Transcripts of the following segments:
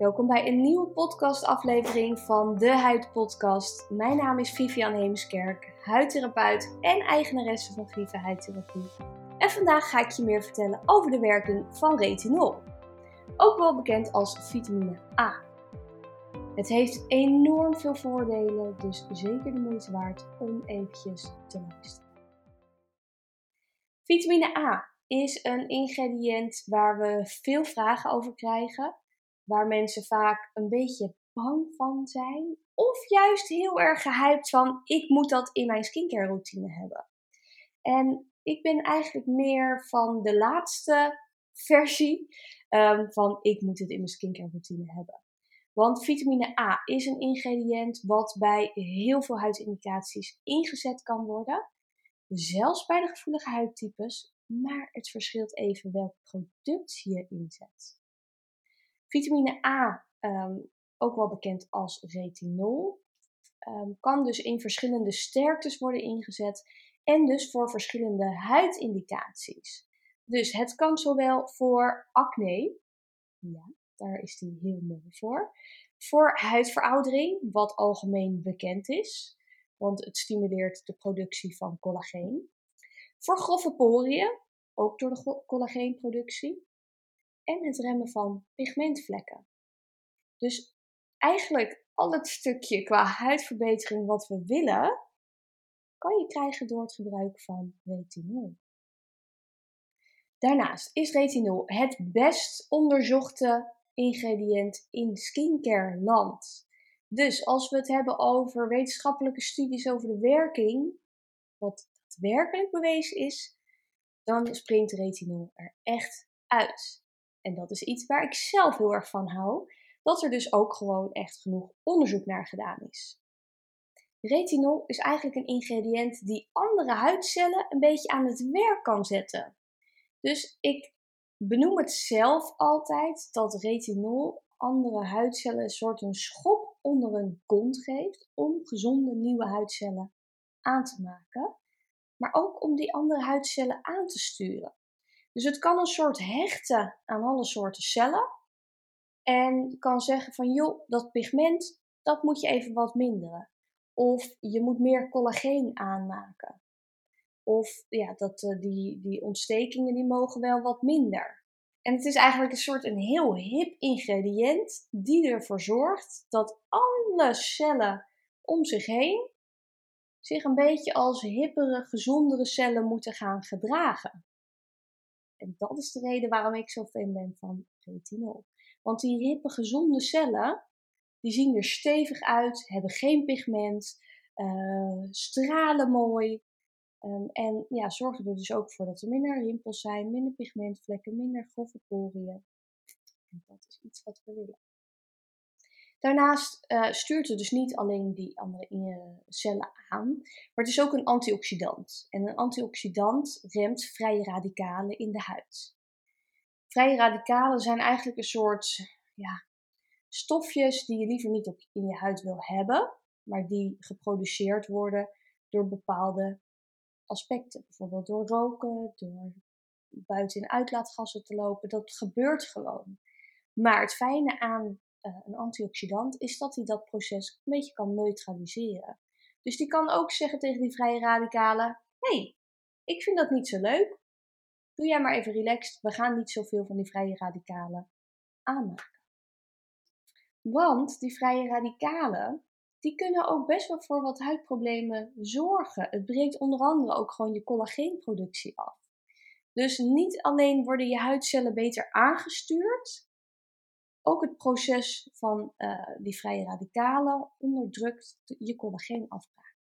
Welkom bij een nieuwe podcastaflevering van de Huid Podcast. Mijn naam is Vivian Heemskerk, huidtherapeut en eigenaresse van Vive Huidtherapie. En vandaag ga ik je meer vertellen over de werking van retinol, ook wel bekend als vitamine A. Het heeft enorm veel voordelen, dus zeker de moeite waard om eventjes te luisteren. Vitamine A is een ingrediënt waar we veel vragen over krijgen waar mensen vaak een beetje bang van zijn. Of juist heel erg gehyped van ik moet dat in mijn skincare routine hebben. En ik ben eigenlijk meer van de laatste versie um, van ik moet het in mijn skincare routine hebben. Want vitamine A is een ingrediënt wat bij heel veel huidindicaties ingezet kan worden. Zelfs bij de gevoelige huidtypes. Maar het verschilt even welk product je inzet. Vitamine A, ehm, ook wel bekend als retinol, um, kan dus in verschillende sterktes worden ingezet en dus voor verschillende huidindicaties. Dus het kan zowel voor acne, ja, daar is die heel mooi voor, voor huidveroudering, wat algemeen bekend is, want het stimuleert de productie van collageen. Voor grove poriën, ook door de collageenproductie en het remmen van pigmentvlekken. Dus eigenlijk al het stukje qua huidverbetering wat we willen, kan je krijgen door het gebruik van retinol. Daarnaast is retinol het best onderzochte ingrediënt in skincare land. Dus als we het hebben over wetenschappelijke studies over de werking, wat daadwerkelijk bewezen is, dan springt retinol er echt uit. En dat is iets waar ik zelf heel erg van hou, dat er dus ook gewoon echt genoeg onderzoek naar gedaan is. Retinol is eigenlijk een ingrediënt die andere huidcellen een beetje aan het werk kan zetten. Dus ik benoem het zelf altijd dat retinol andere huidcellen een soort een schop onder een kont geeft om gezonde nieuwe huidcellen aan te maken, maar ook om die andere huidcellen aan te sturen. Dus het kan een soort hechten aan alle soorten cellen. En kan zeggen van joh, dat pigment, dat moet je even wat minderen. Of je moet meer collageen aanmaken. Of ja, dat, uh, die, die ontstekingen die mogen wel wat minder. En het is eigenlijk een soort een heel hip ingrediënt die ervoor zorgt dat alle cellen om zich heen zich een beetje als hippere, gezondere cellen moeten gaan gedragen. En dat is de reden waarom ik zo fan ben van retinol. Want die hippe, gezonde cellen, die zien er stevig uit, hebben geen pigment, uh, stralen mooi. Um, en ja, zorgen er dus ook voor dat er minder rimpels zijn, minder pigmentvlekken, minder grove poriën. En dat is iets wat we willen. Daarnaast uh, stuurt het dus niet alleen die andere cellen aan, maar het is ook een antioxidant. En een antioxidant remt vrije radicalen in de huid. Vrije radicalen zijn eigenlijk een soort ja, stofjes die je liever niet op, in je huid wil hebben, maar die geproduceerd worden door bepaalde aspecten. Bijvoorbeeld door roken, door buiten in uitlaatgassen te lopen. Dat gebeurt gewoon. Maar het fijne aan uh, een antioxidant, is dat hij dat proces een beetje kan neutraliseren. Dus die kan ook zeggen tegen die vrije radicalen: hey, ik vind dat niet zo leuk. Doe jij maar even relaxed. We gaan niet zoveel van die vrije radicalen aanmaken. Want die vrije radicalen, die kunnen ook best wel voor wat huidproblemen zorgen. Het breekt onder andere ook gewoon je collageenproductie af. Dus niet alleen worden je huidcellen beter aangestuurd, ook het proces van uh, die vrije radicalen onderdrukt je collageenafbraak.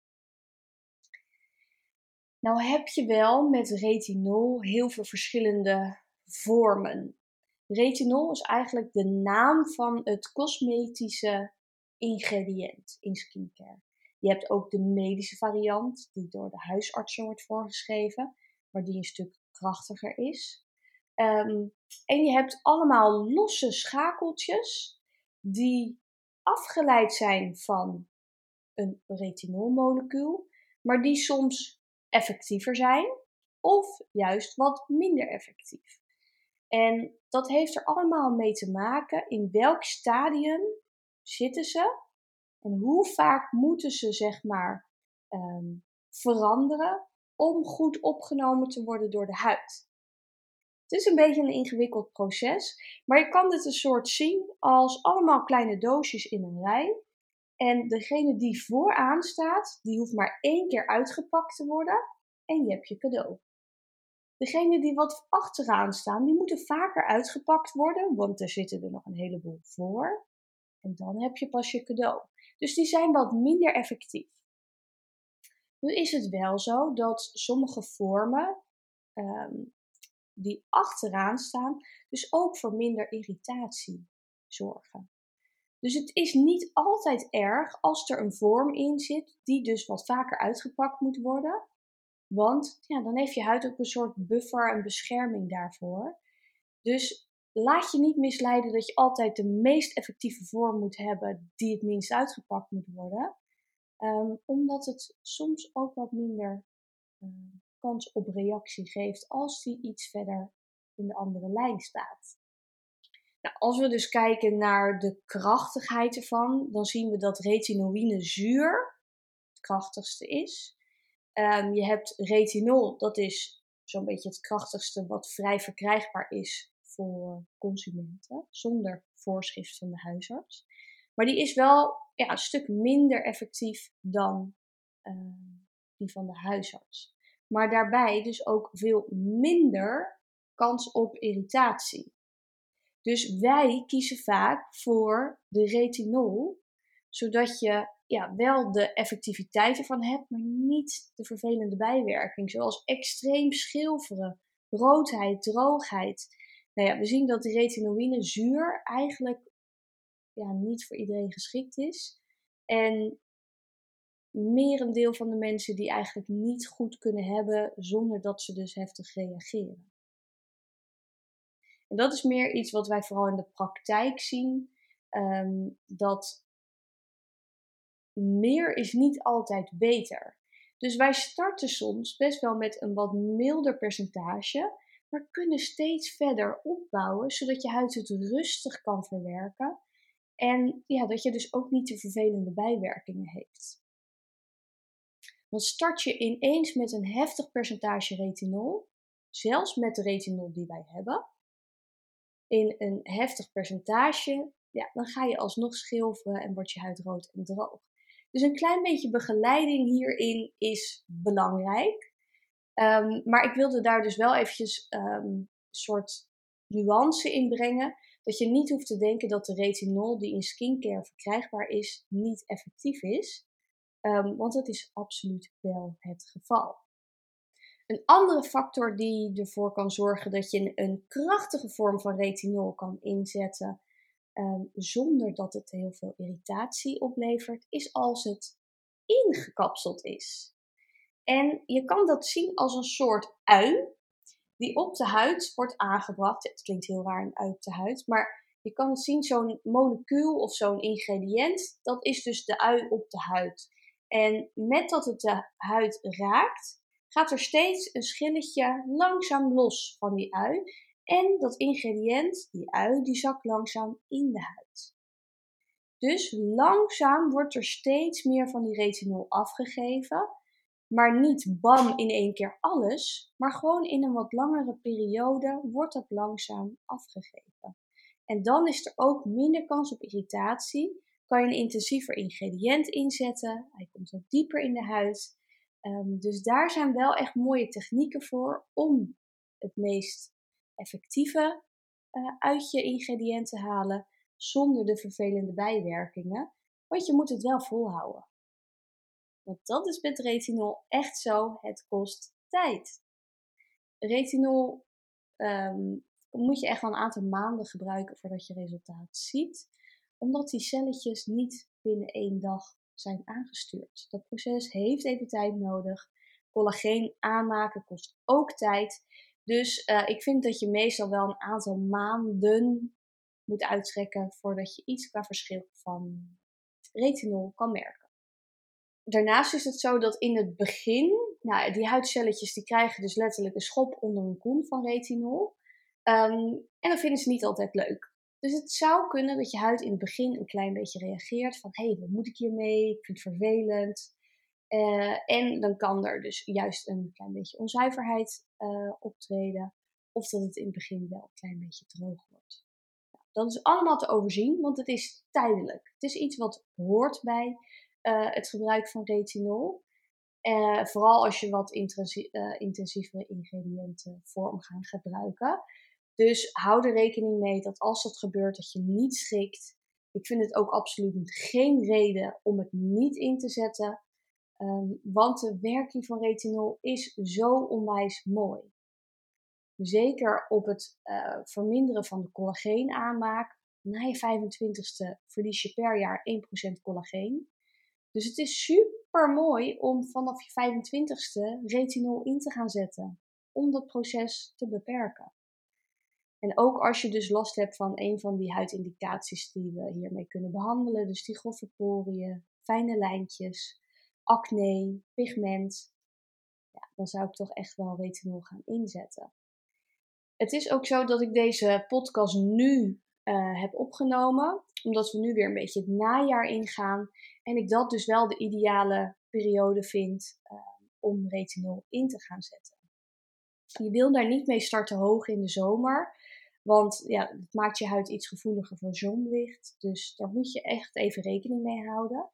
Nou heb je wel met retinol heel veel verschillende vormen. Retinol is eigenlijk de naam van het cosmetische ingrediënt in skincare. Je hebt ook de medische variant, die door de huisartsen wordt voorgeschreven, maar die een stuk krachtiger is. Um, en je hebt allemaal losse schakeltjes die afgeleid zijn van een retinolmolecuul, maar die soms effectiever zijn of juist wat minder effectief. En dat heeft er allemaal mee te maken in welk stadium zitten ze en hoe vaak moeten ze zeg maar ehm, veranderen om goed opgenomen te worden door de huid. Het is een beetje een ingewikkeld proces, maar je kan dit een soort zien als allemaal kleine doosjes in een rij. En degene die vooraan staat, die hoeft maar één keer uitgepakt te worden en je hebt je cadeau. Degene die wat achteraan staan, die moeten vaker uitgepakt worden, want er zitten er nog een heleboel voor. En dan heb je pas je cadeau. Dus die zijn wat minder effectief. Nu is het wel zo dat sommige vormen ehm, die achteraan staan, dus ook voor minder irritatie zorgen. Dus het is niet altijd erg als er een vorm in zit die dus wat vaker uitgepakt moet worden. Want ja, dan heeft je huid ook een soort buffer en bescherming daarvoor. Dus laat je niet misleiden dat je altijd de meest effectieve vorm moet hebben die het minst uitgepakt moet worden. Um, omdat het soms ook wat minder uh, op reactie geeft als die iets verder in de andere lijn staat. Nou, als we dus kijken naar de krachtigheid ervan, dan zien we dat retinoïne zuur het krachtigste is. Um, je hebt retinol, dat is zo'n beetje het krachtigste wat vrij verkrijgbaar is voor consumenten, zonder voorschrift van de huisarts. Maar die is wel ja, een stuk minder effectief dan uh, die van de huisarts. Maar daarbij dus ook veel minder kans op irritatie. Dus wij kiezen vaak voor de retinol, zodat je ja, wel de effectiviteit ervan hebt, maar niet de vervelende bijwerking, zoals extreem schilferen, roodheid, droogheid. Nou ja, we zien dat de retinoïne zuur eigenlijk ja, niet voor iedereen geschikt is. En merendeel van de mensen die eigenlijk niet goed kunnen hebben zonder dat ze dus heftig reageren. En dat is meer iets wat wij vooral in de praktijk zien. Um, dat meer is niet altijd beter. Dus wij starten soms best wel met een wat milder percentage, maar kunnen steeds verder opbouwen, zodat je huid het rustig kan verwerken en ja, dat je dus ook niet te vervelende bijwerkingen heeft. Want start je ineens met een heftig percentage retinol, zelfs met de retinol die wij hebben, in een heftig percentage, ja, dan ga je alsnog schilferen en wordt je huid rood en droog. Dus een klein beetje begeleiding hierin is belangrijk. Um, maar ik wilde daar dus wel eventjes um, een soort nuance in brengen. Dat je niet hoeft te denken dat de retinol die in skincare verkrijgbaar is, niet effectief is. Um, want dat is absoluut wel het geval. Een andere factor die ervoor kan zorgen dat je een krachtige vorm van retinol kan inzetten um, zonder dat het heel veel irritatie oplevert, is als het ingekapseld is. En je kan dat zien als een soort ui die op de huid wordt aangebracht. Het klinkt heel raar, een ui op de huid, maar je kan zien, zo'n molecuul of zo'n ingrediënt, dat is dus de ui op de huid. En met dat het de huid raakt, gaat er steeds een schilletje langzaam los van die ui. En dat ingrediënt, die ui, die zakt langzaam in de huid. Dus langzaam wordt er steeds meer van die retinol afgegeven. Maar niet bam in één keer alles, maar gewoon in een wat langere periode wordt dat langzaam afgegeven. En dan is er ook minder kans op irritatie. Kan je een intensiever ingrediënt inzetten. Hij komt wat dieper in de huid. Um, dus daar zijn wel echt mooie technieken voor om het meest effectieve uh, uit je ingrediënt te halen zonder de vervelende bijwerkingen. Want je moet het wel volhouden. Want dat is met retinol echt zo, het kost tijd. Retinol um, moet je echt wel een aantal maanden gebruiken voordat je resultaat ziet. Omdat die celletjes niet binnen één dag zijn aangestuurd. Dat proces heeft even tijd nodig. Collageen aanmaken kost ook tijd. Dus uh, ik vind dat je meestal wel een aantal maanden moet uittrekken voordat je iets qua verschil van retinol kan merken. Daarnaast is het zo dat in het begin, nou, die huidcelletjes die krijgen dus letterlijk een schop onder hun koen van retinol. Ehm, en dan vinden ze niet altijd leuk. Dus het zou kunnen dat je huid in het begin een klein beetje reageert van hé, hey, wat moet ik hiermee? Ik vind het vervelend. Uh, en dan kan er dus juist een klein beetje onzuiverheid uh, optreden. Of dat het in het begin wel een klein beetje droog wordt. Dat is allemaal te overzien, want het is tijdelijk. Het is iets wat hoort bij uh, het gebruik van retinol. vooral als je wat intensievere ingrediënten voor om gaan gebruiken. Dus hou er rekening mee dat als dat gebeurt, dat je niet schrikt. Ik vind het ook absoluut geen reden om het niet in te zetten. Um, want de werking van retinol is zo onwijs mooi. Zeker op het uh, verminderen van de collageenaanmaak. Na je 25ste verlies je per jaar 1% collageen. Dus het is super mooi om vanaf je 25ste retinol in te gaan zetten. Om dat proces te beperken. En ook als je dus last hebt van een van die huidindicaties die we hiermee kunnen behandelen, dus die grove poriën, fijne lijntjes, acne, pigment, ja, dan zou ik toch echt wel retinol gaan inzetten. Het is ook zo dat ik deze podcast nu uh, heb opgenomen, omdat we nu weer een beetje het najaar ingaan. En ik dat dus wel de ideale periode vind uh, om retinol in te gaan zetten. Je wil daar niet mee starten hoog in de zomer, want ja, het maakt je huid iets gevoeliger voor zonlicht. Dus daar moet je echt even rekening mee houden.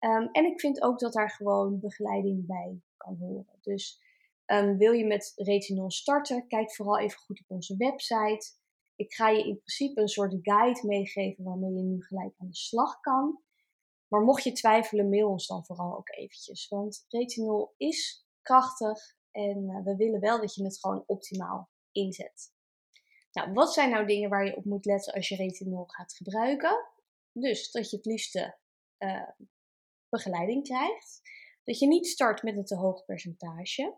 Um, en ik vind ook dat daar gewoon begeleiding bij kan horen. Dus um, wil je met retinol starten, kijk vooral even goed op onze website. Ik ga je in principe een soort guide meegeven waarmee je nu gelijk aan de slag kan. Maar mocht je twijfelen, mail ons dan vooral ook eventjes. Want retinol is krachtig en uh, we willen wel dat je het gewoon optimaal inzet. Nou, wat zijn nou dingen waar je op moet letten als je retinol gaat gebruiken? Dus dat je het liefste uh, begeleiding krijgt. Dat je niet start met een te hoog percentage.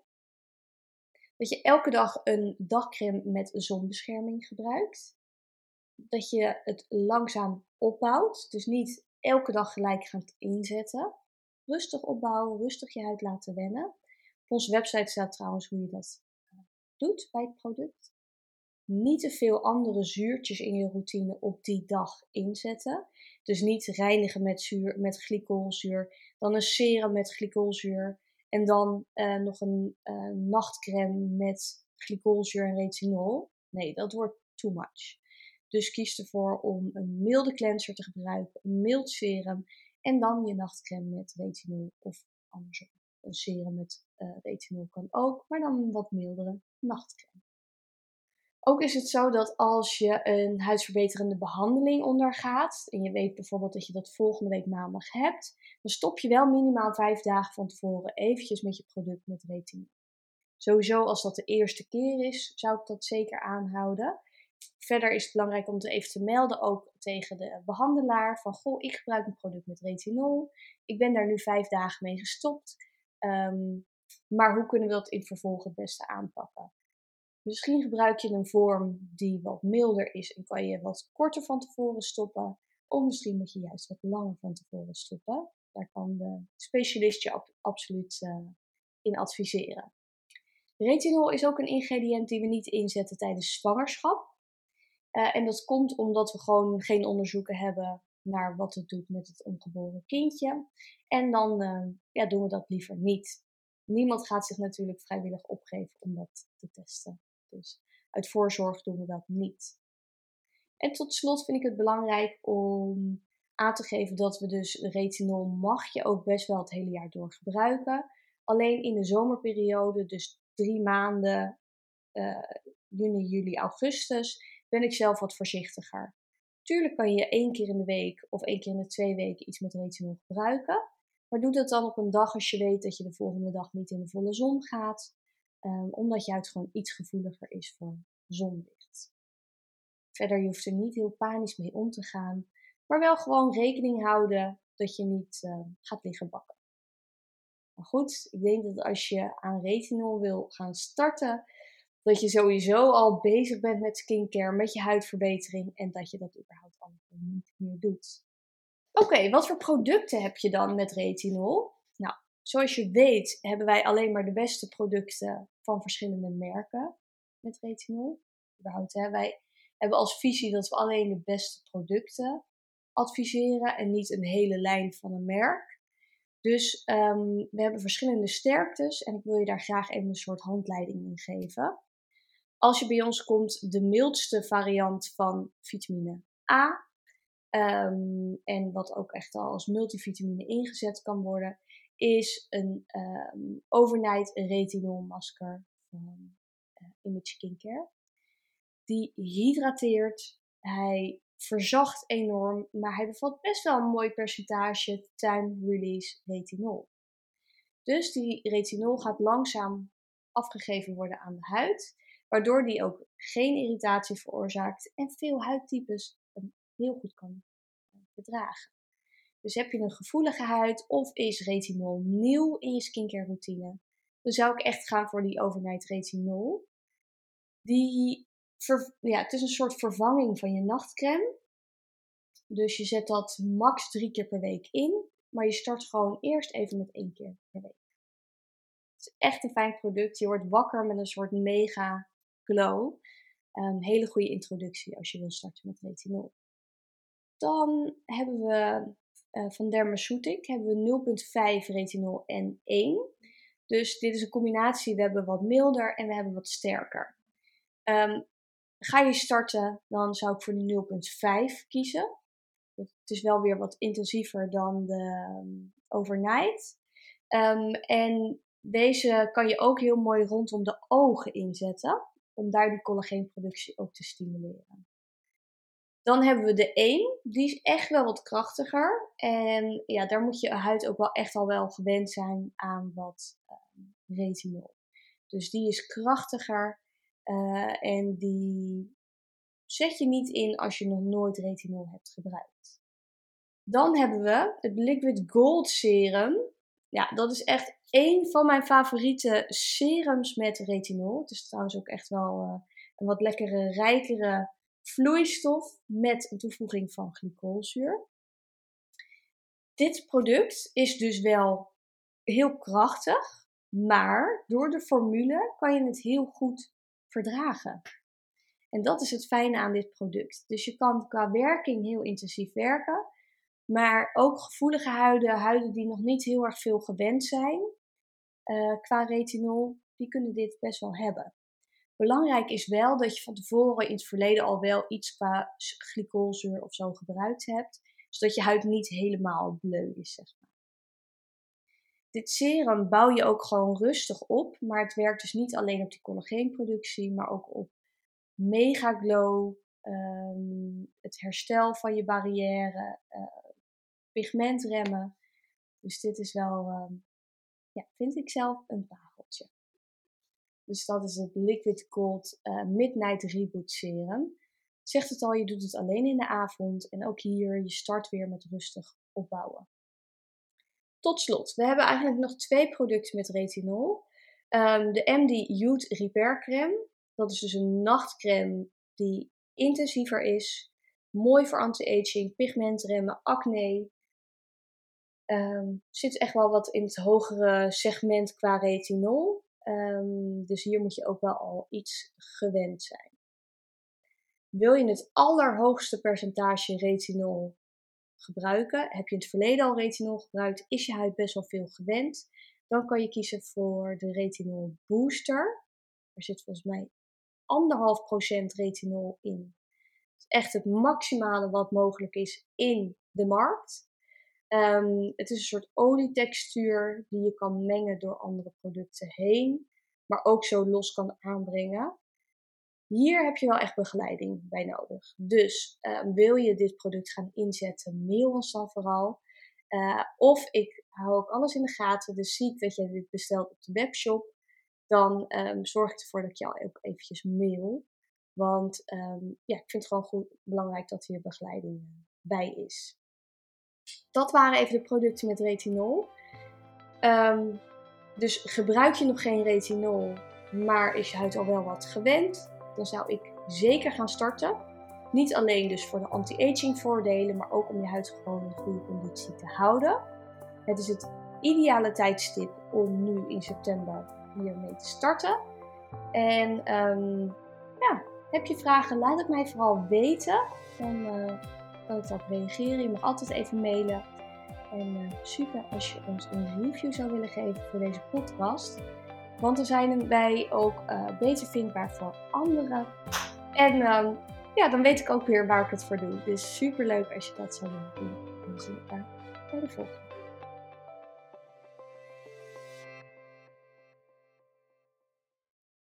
Dat je elke dag een dagcreme met zonbescherming gebruikt. Dat je het langzaam opbouwt. Dus niet elke dag gelijk gaat inzetten. Rustig opbouwen, rustig je huid laten wennen. Op onze website staat trouwens hoe je dat eh, doet bij het product niet te veel andere zuurtjes in je routine op die dag inzetten. Dus niet reinigen met, zuur, met glycolzuur, dan een serum met glycolzuur en dan uh, nog een uh, nachtcreme met glycolzuur en retinol. Nee, dat wordt too much. Dus kies ervoor om een milde cleanser te gebruiken, een mild serum en dan je nachtcreme met retinol of andersom. Een serum met uh, retinol kan ook, maar dan een wat mildere nachtcreme. Ook is het zo dat als je een huidsverbeterende behandeling ondergaat, en je weet bijvoorbeeld dat je dat volgende week maandag hebt, dan stop je wel minimaal vijf dagen van tevoren eventjes met je product met retinol. Sowieso als dat de eerste keer is, zou ik dat zeker aanhouden. Verder is het belangrijk om het even te melden, ook tegen de behandelaar, van goh, ik gebruik een product met retinol. Ik ben daar nu vijf dagen mee gestopt. Ehm, maar hoe kunnen we dat in vervolg het beste aanpakken? Misschien gebruik je een vorm die wat milder is en kan je wat korter van tevoren stoppen. Of misschien moet je juist wat langer van tevoren stoppen. Daar kan de specialist je absoluut uh, in adviseren. Retinol is ook een ingrediënt die we niet inzetten tijdens zwangerschap. Uh, en dat komt omdat we gewoon geen onderzoeken hebben naar wat het doet met het ongeboren kindje. En dan uh, ja, doen we dat liever niet. Niemand gaat zich natuurlijk vrijwillig opgeven om dat te testen. Dus uit voorzorg doen we dat niet. En tot slot vind ik het belangrijk om aan te geven dat we dus retinol mag je ook best wel het hele jaar door gebruiken. Alleen in de zomerperiode, dus drie maanden, uh, juni, juli, augustus, ben ik zelf wat voorzichtiger. Tuurlijk kan je één keer in de week of één keer in de twee weken iets met retinol gebruiken. Maar doe dat dan op een dag als je weet dat je de volgende dag niet in de volle zon gaat. Um, omdat huid gewoon iets gevoeliger is voor zonlicht. Verder, je hoeft er niet heel panisch mee om te gaan, maar wel gewoon rekening houden dat je niet uh, gaat liggen bakken. Maar goed, ik denk dat als je aan retinol wil gaan starten, dat je sowieso al bezig bent met skincare, met je huidverbetering en dat je dat überhaupt allemaal niet meer doet. Oké, wat voor producten heb je dan met retinol? Zoals je weet hebben wij alleen maar de beste producten van verschillende merken met retinol. überhaupt. Hè. Wij hebben als visie dat we alleen de beste producten adviseren en niet een hele lijn van een merk. Dus ehm, we hebben verschillende sterktes en ik wil je daar graag even een soort handleiding in geven. Als je bij ons komt, de mildste variant van vitamine A, ehm, en wat ook echt al als multivitamine ingezet kan worden, is een um, overnight retinolmasker van uh, Image Skincare. Die hydrateert, hij verzacht enorm, maar hij bevat best wel een mooi percentage time-release retinol. Dus die retinol gaat langzaam afgegeven worden aan de huid, waardoor die ook geen irritatie veroorzaakt en veel huidtypes heel goed kan bedragen. Dus heb je een gevoelige huid of is retinol nieuw in je skincare routine, dan zou ik echt gaan voor die overnight retinol. Die ja, het is een soort vervanging van je nachtcreme. Dus je zet dat max drie keer per week in, maar je start gewoon eerst even met één keer per week. Het is echt een fijn product. Je wordt wakker met een soort mega glow. Um, hele goede introductie als je wil starten met retinol. Dan hebben we uh, van Dermaceutic hebben we 0,5 retinol en 1. Dus dit is een combinatie. We hebben wat milder en we hebben wat sterker. Um, Ga je starten, dan zou ik voor de 0.5 kiezen. Het is wel weer wat intensiever dan de ehm, overnight. Um, en deze kan je ook heel mooi rondom de ogen inzetten. Om daar die collageenproductie ook te stimuleren. Dan hebben we de 1. Die is echt wel wat krachtiger. En ja, daar moet je huid ook wel echt al wel gewend zijn aan wat um, retinol. Dus die is krachtiger. Uh, en die zet je niet in als je nog nooit retinol hebt gebruikt. Dan hebben we het Liquid Gold Serum. Ja, dat is echt één van mijn favoriete serums met retinol. Het is trouwens ook echt wel uh, een wat lekkere, rijkere vloeistof met een toevoeging van glycolzuur. Dit product is dus wel heel krachtig, maar door de formule kan je het heel goed verdragen. En dat is het fijne aan dit product. Dus je kan qua werking heel intensief werken, maar ook gevoelige huiden, huiden die nog niet heel erg veel gewend zijn uh, qua retinol, die kunnen dit best wel hebben. Belangrijk is wel dat je van tevoren in het verleden al wel iets qua glycolzuur of zo gebruikt hebt, zodat je huid niet helemaal bleu is, zeg maar. Dit serum bouw je ook gewoon rustig op, maar het werkt dus niet alleen op die collageenproductie, maar ook op mega glow, ehm, het herstel van je barrière, uh, pigmentremmen. Dus dit is wel, ehm, ja, vind ik zelf een pareltje. Dus dat is het Liquid Gold uh, Midnight Reboot Serum. Zegt het al, je doet het alleen in de avond en ook hier, je start weer met rustig opbouwen. Tot slot, we hebben eigenlijk nog twee producten met retinol. Um, de MD Youth Repair Crème. Dat is dus een nachtcreme die intensiever is. Mooi voor anti-aging, pigmentremmen, acne. Um, zit echt wel wat in het hogere segment qua retinol. Um, dus hier moet je ook wel al iets gewend zijn. Wil je het allerhoogste percentage retinol gebruiken. Heb je in het verleden al retinol gebruikt? Is je huid best wel veel gewend? Dan kan je kiezen voor de retinol booster. Er zit volgens mij anderhalf procent retinol in. Het is echt het maximale wat mogelijk is in de markt. Um, het is een soort olietextuur die je kan mengen door andere producten heen, maar ook zo los kan aanbrengen. Hier heb je wel echt begeleiding bij nodig. Dus uh, wil je dit product gaan inzetten, mail ons dan vooral. Uh, of ik hou ook alles in de gaten. Dus zie ik dat je dit bestelt op de webshop. Dan um, zorg ik ervoor dat ik jou ook eventjes mail. Want ja, ik vind het gewoon goed, belangrijk dat hier begeleiding eh, bij is. Dat waren even de producten met retinol. Um, dus gebruik je nog geen retinol, maar is je huid al wel wat gewend? dan zou ik zeker gaan starten. Niet alleen dus voor de anti-aging voordelen, maar ook om je huid gewoon in goede conditie te houden. Het is het ideale tijdstip om nu in september hiermee te starten. En um, ja, Heb je vragen, laat het mij vooral weten. Dan uh, ik daarop reageren. Je mag altijd even mailen. En uh, super als je ons een review zou willen geven voor deze podcast. Want dan zijn wij ook uh, beter vindbaar voor anderen. En uh, ja, dan weet ik ook weer waar ik het voor doe. Dus super leuk als je dat zou willen doen. Dan zie ik bij de volgende.